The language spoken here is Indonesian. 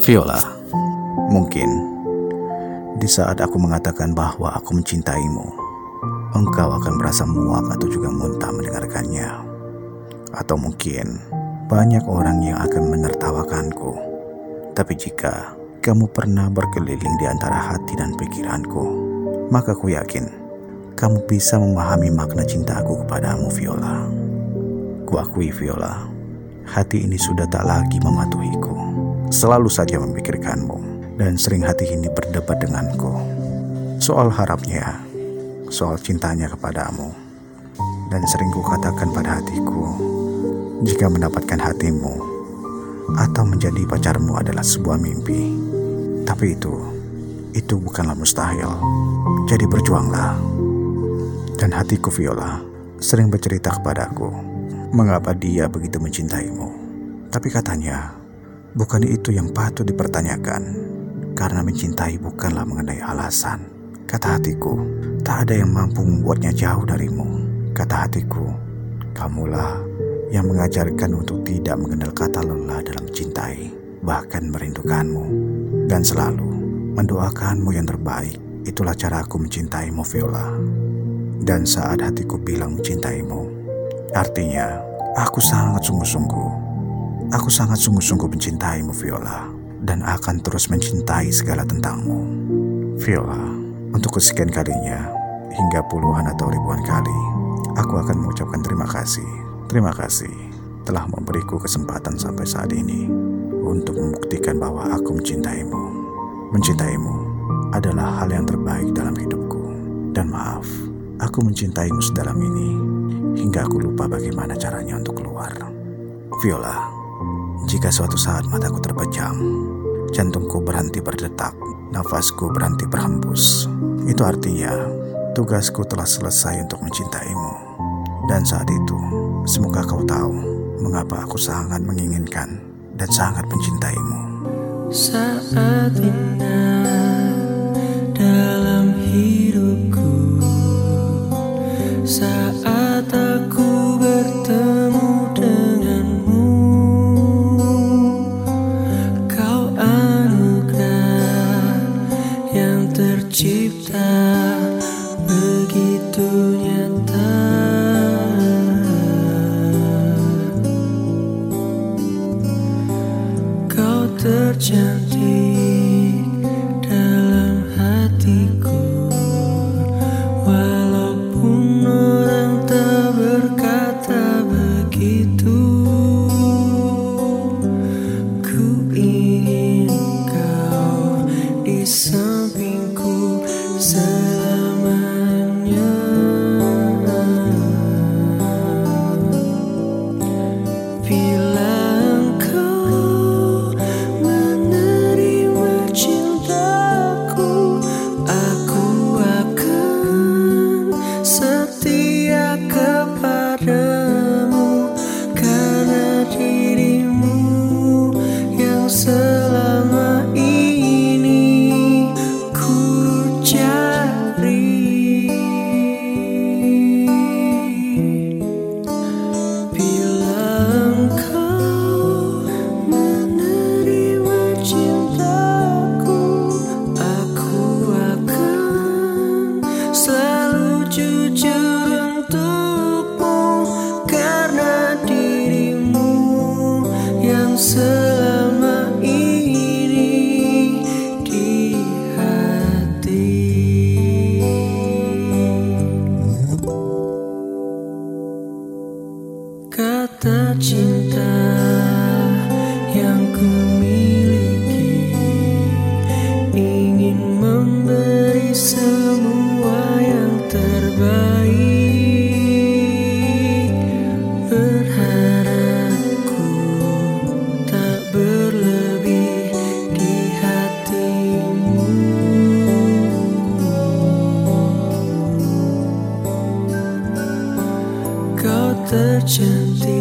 Viola, mungkin di saat aku mengatakan bahwa aku mencintaimu, engkau akan merasa muak atau juga muntah mendengarkannya. Atau mungkin banyak orang yang akan menertawakanku. Tapi jika kamu pernah berkeliling di antara hati dan pikiranku, maka aku yakin kamu bisa memahami makna cintaku kepadamu, Viola. Kuakui, Viola, hati ini sudah tak lagi mematuhiku selalu saja memikirkanmu dan sering hati ini berdebat denganku soal harapnya, soal cintanya kepadamu. Dan sering kukatakan pada hatiku, jika mendapatkan hatimu atau menjadi pacarmu adalah sebuah mimpi. Tapi itu, itu bukanlah mustahil. Jadi berjuanglah. Dan hatiku Viola sering bercerita kepadaku, mengapa dia begitu mencintaimu. Tapi katanya, Bukan itu yang patut dipertanyakan, karena mencintai bukanlah mengenai alasan. Kata hatiku, tak ada yang mampu membuatnya jauh darimu. Kata hatiku, kamulah yang mengajarkan untuk tidak mengenal kata lelah dalam mencintai, bahkan merindukanmu, dan selalu mendoakanmu yang terbaik. Itulah cara aku mencintaimu, Viola. Dan saat hatiku bilang mencintaimu, artinya aku sangat sungguh-sungguh Aku sangat sungguh-sungguh mencintaimu, Viola, dan akan terus mencintai segala tentangmu. Viola, untuk kesekian kalinya, hingga puluhan atau ribuan kali, aku akan mengucapkan terima kasih. Terima kasih telah memberiku kesempatan sampai saat ini untuk membuktikan bahwa aku mencintaimu. Mencintaimu adalah hal yang terbaik dalam hidupku. Dan maaf, aku mencintaimu sedalam ini hingga aku lupa bagaimana caranya untuk keluar. Viola, jika suatu saat mataku terpejam, jantungku berhenti berdetak, nafasku berhenti berhembus, itu artinya tugasku telah selesai untuk mencintaimu. Dan saat itu, semoga kau tahu mengapa aku sangat menginginkan dan sangat mencintaimu. Saat indah dalam hidupku, tercantik memberi semua yang terbaik. Berharapku tak berlebih di hatimu. Kau tercengang